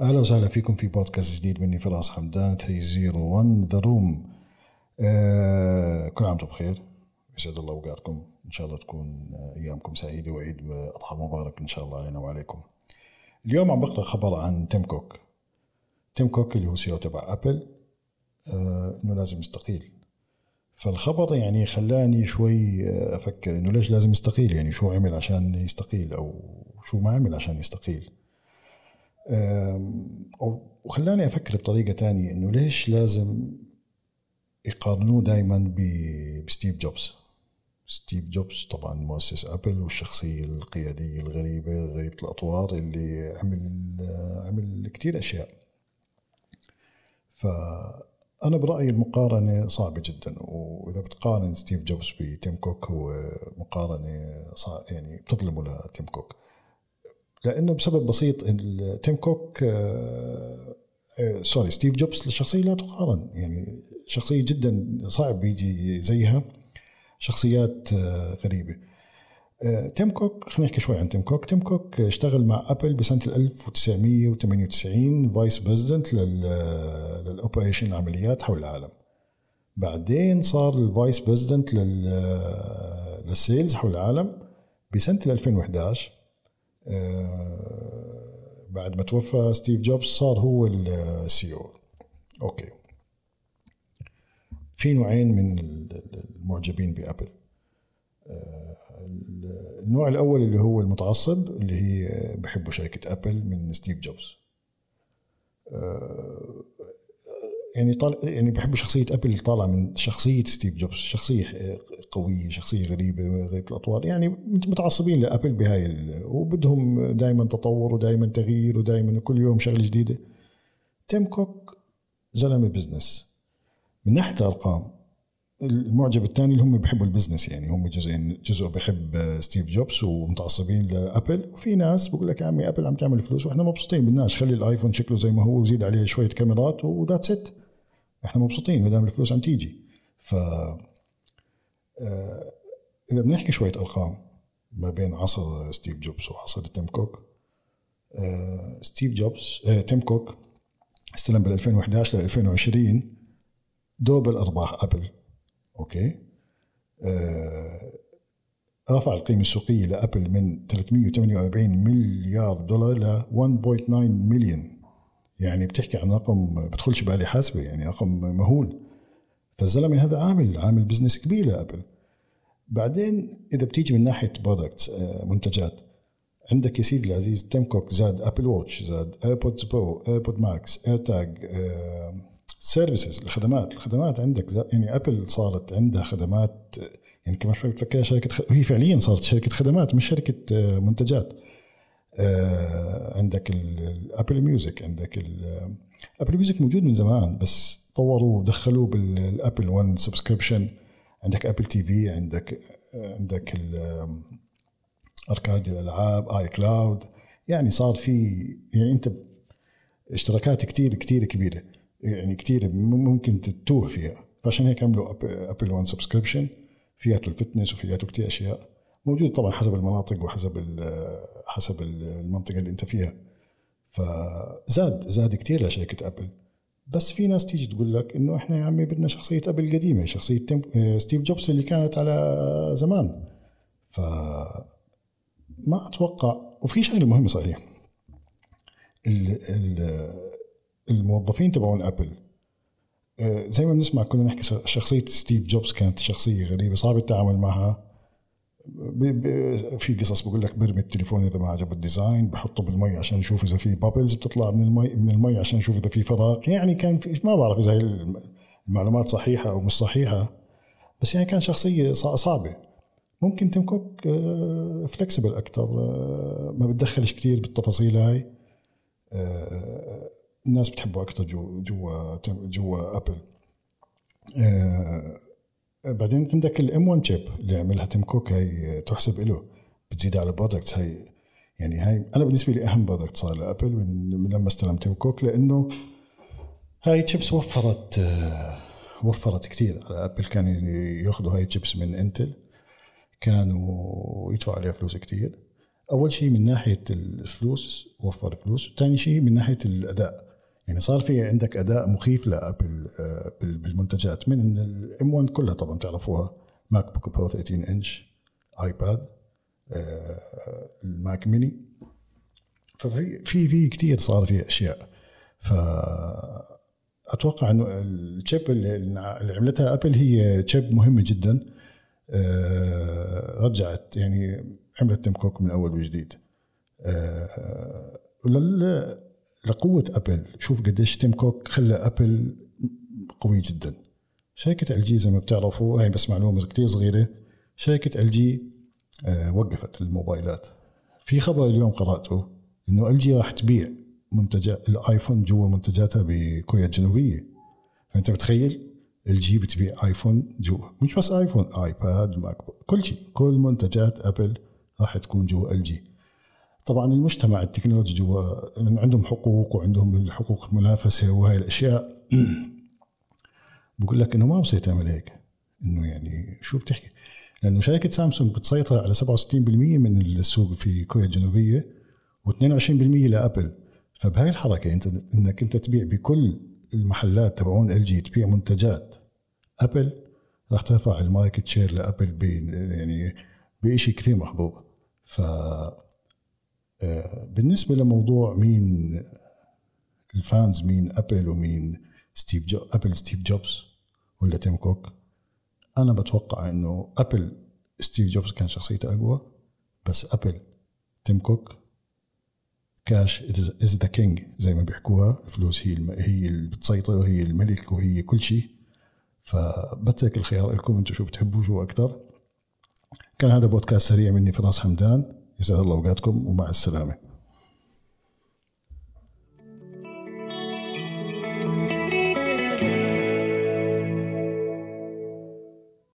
أهلا وسهلا فيكم في بودكاست جديد مني فراس حمدان 301 The Room آه كل عام وأنتم بخير. يسعد الله أوقاتكم. إن شاء الله تكون أيامكم سعيدة وعيد أضحى مبارك إن شاء الله علينا وعليكم. اليوم عم بقرأ خبر عن تيم كوك. تيم كوك اللي هو CEO تبع Apple آه إنه لازم يستقيل. فالخبر يعني خلاني شوي أفكر إنه ليش لازم يستقيل؟ يعني شو عمل عشان يستقيل أو شو ما عمل عشان يستقيل؟ وخلاني أفكر بطريقة تانية إنه ليش لازم يقارنوه دائما بستيف جوبز؟ ستيف جوبز طبعا مؤسس Apple والشخصية القيادية الغريبة غريبه الأطوار اللي عمل عمل كثير أشياء. فانا برأيي المقارنة صعبة جدا وإذا بتقارن ستيف جوبز بتيم كوك هو مقارنة صعب يعني بتظلمه لتيم كوك. لأنه بسبب بسيط تيم كوك آه، آه، sorry ستيف جوبز الشخصيه لا تقارن. يعني شخصية جدا صعب يجي زيها شخصيات آه، غريبة. تيم كوك خلينا نحكي شوي عن تيم كوك. تيم كوك اشتغل مع Apple بسنة 1998 vice president لل operation العمليات حول العالم. بعدين صار ال vice president لل sales حول العالم بسنة 2011 آه، بعد ما توفى ستيف جوبز صار هو ال CEO. Okay. في نوعين من المعجبين ب Apple. آه، النوع الأول اللي هو المتعصب اللي هي بحبوا شركة Apple من ستيف جوبز. آه، يعني طالع يعني بحبوا شخصية Apple طالعة من شخصية ستيف جوبز شخصية قوية شخصية غريبة غريبه الأطوار. يعني متعصبين ل Apple بهاي وبدهم دائما تطور ودائما تغيير ودائما كل يوم شغلة جديدة. تيم كوك زلمة business. من ناحية الأرقام المعجب الثاني اللي هم بيحبوا ال business يعني هم جزئين جزء بحب ستيف جوبز ومتعصبين ل Apple وفي ناس بقول لك يا عمي Apple عم تعمل فلوس وإحنا مبسوطين بدناش خلي ال iPhone شكله زي ما هو وزيد عليه شوية كاميرات و that's it إحنا مبسوطين ما دام الفلوس عم تيجي. ف آه، إذا بنحكي شوية أرقام ما بين عصر ستيف جوبز وعصر تيم كوك ستيف جوبز تيم كوك استلم بال 2011 ل 2020 double ارباح Apple. Okay. رفع القيمة السوقية ل Apple من 348 مليار دولار ل 1.9 مليون. يعني بتحكي عن رقم بدخلش بالي حاسبة يعني رقم مهول. فالزلمة هذا عامل عامل business كبير ل Apple. بعدين إذا بتيجي من ناحية products آه، منتجات عندك يا سيدي العزيز تيم كوك زاد Apple Watch زاد AirPods Pro AirPod Max AirTag services الخدمات. الخدمات عندك يعني Apple صارت عندها خدمات يعني كمان شوي بتفكرها شركة خ... هي فعليا صارت شركة خدمات مش شركة آه، منتجات. آه، عندك ال Apple Music عندك ال Apple Music موجود من زمان بس طوروا ودخلوه بال Apple 1 subscription عندك Apple TV عندك عندك Arcade الألعاب iCloud يعني صار في يعني أنت اشتراكات كتير كتير كبيرة. يعني كتير ممكن تتوه فيها. فعشان هيك عملوا Apple 1 subscription فياته ال fitness وفياته كتير أشياء. موجود طبعا حسب المناطق وحسب حسب المنطقة اللي أنت فيها. فزاد زاد كثير لشركة أبل بس في ناس تيجي تقول لك إنه إحنا يا عمي بدنا شخصية ابل قديمة شخصية ستيف جوبز اللي كانت على زمان. ف ما أتوقع. وفي شغلة مهمة صحيح. الموظفين تبعون ابل آه، زي ما بنسمع كنا نحكي شخصية ستيف جوبز كانت شخصية غريبة صعب التعامل معها. في قصص بقول لك برمي التليفون إذا ما عجبه ال design بحطه بالمي عشان يشوف إذا في bubbles بتطلع من المي من المي عشان يشوف إذا في فراغ. يعني كان في ما بعرف إذا هي المعلومات صحيحة أو مش صحيحة بس يعني كان شخصية صعبة. ممكن تيم كوك flexible أكثر ما بتدخلش كثير بالتفاصيل هاي. آه، الناس بتحبه أكثر جوا جوا جوا أبل. بعدين عندك ال M1 chip اللي عملها تيم كوك هي تحسب له بتزيد على products هي يعني هاي أنا بالنسبة لي أهم product صار لأبل من, لما استلم تيم كوك لأنه هاي تشيبس وفرت وفرت كثير على أبل كانوا ياخذوا هاي تشيبس من انتل كانوا يدفعوا عليها فلوس كثير أول شيء من ناحية الفلوس وفر فلوس. ثاني شيء من ناحية الأداء. يعني صار في عندك أداء مخيف لأبل آه، بالمنتجات من ال M1 كلها طبعا تعرفوها MacBook Pro 13 inch iPad ال Mac mini ففي في في كثير صار في أشياء. ف أتوقع إنه ال chip اللي عملتها أبل هي chip مهمة جدا. آه، رجعت يعني عملت تيم كوك من أول وجديد. آه، لقوة أبل. شوف قديش تيم كوك خلى أبل قوي جدا. شركة LG زي ما بتعرفوا هاي بس معلومة كثير صغيرة. شركة LG آه، وقفت الموبايلات. في خبر اليوم قرأته إنه LG راح تبيع منتجات ال iPhone جوا منتجاتها بكوريا الجنوبية. فأنت متخيل؟ LG بتبيع iPhone جوا. مش بس iPhone iPad Mac كل شيء. كل منتجات أبل راح تكون جوا LG. طبعا المجتمع التكنولوجي جوا عندهم حقوق وعندهم الحقوق المنافسة وهي الأشياء. بقول لك إنه ما بصير تعمل هيك. إنه يعني شو بتحكي؟ لأنه شركة سامسونج بتسيطر على 67% من السوق في كوريا الجنوبية و22% لأبل. فبهاي الحركة أنت إنك أنت تبيع بكل المحلات تبعون LG تبيع منتجات. أبل راح ترفع ال market share لأبل يعني بشيء كثير محظوظ. ف بالنسبة لموضوع مين ال fans مين أبل ومين ستيف جو أبل ستيف جوبز ولا تيم كوك أنا بتوقع إنه أبل ستيف جوبز كان شخصيته أقوى بس أبل تيم كوك cash is the king زي ما بيحكوها الفلوس هي الم... هي اللي بتسيطر وهي الملك وهي كل شيء. فبترك الخيار لكم أنتم شو بتحبوا شو أكثر كان هذا بودكاست سريع مني فراس حمدان. يسعد الله أوقاتكم ومع السلامة.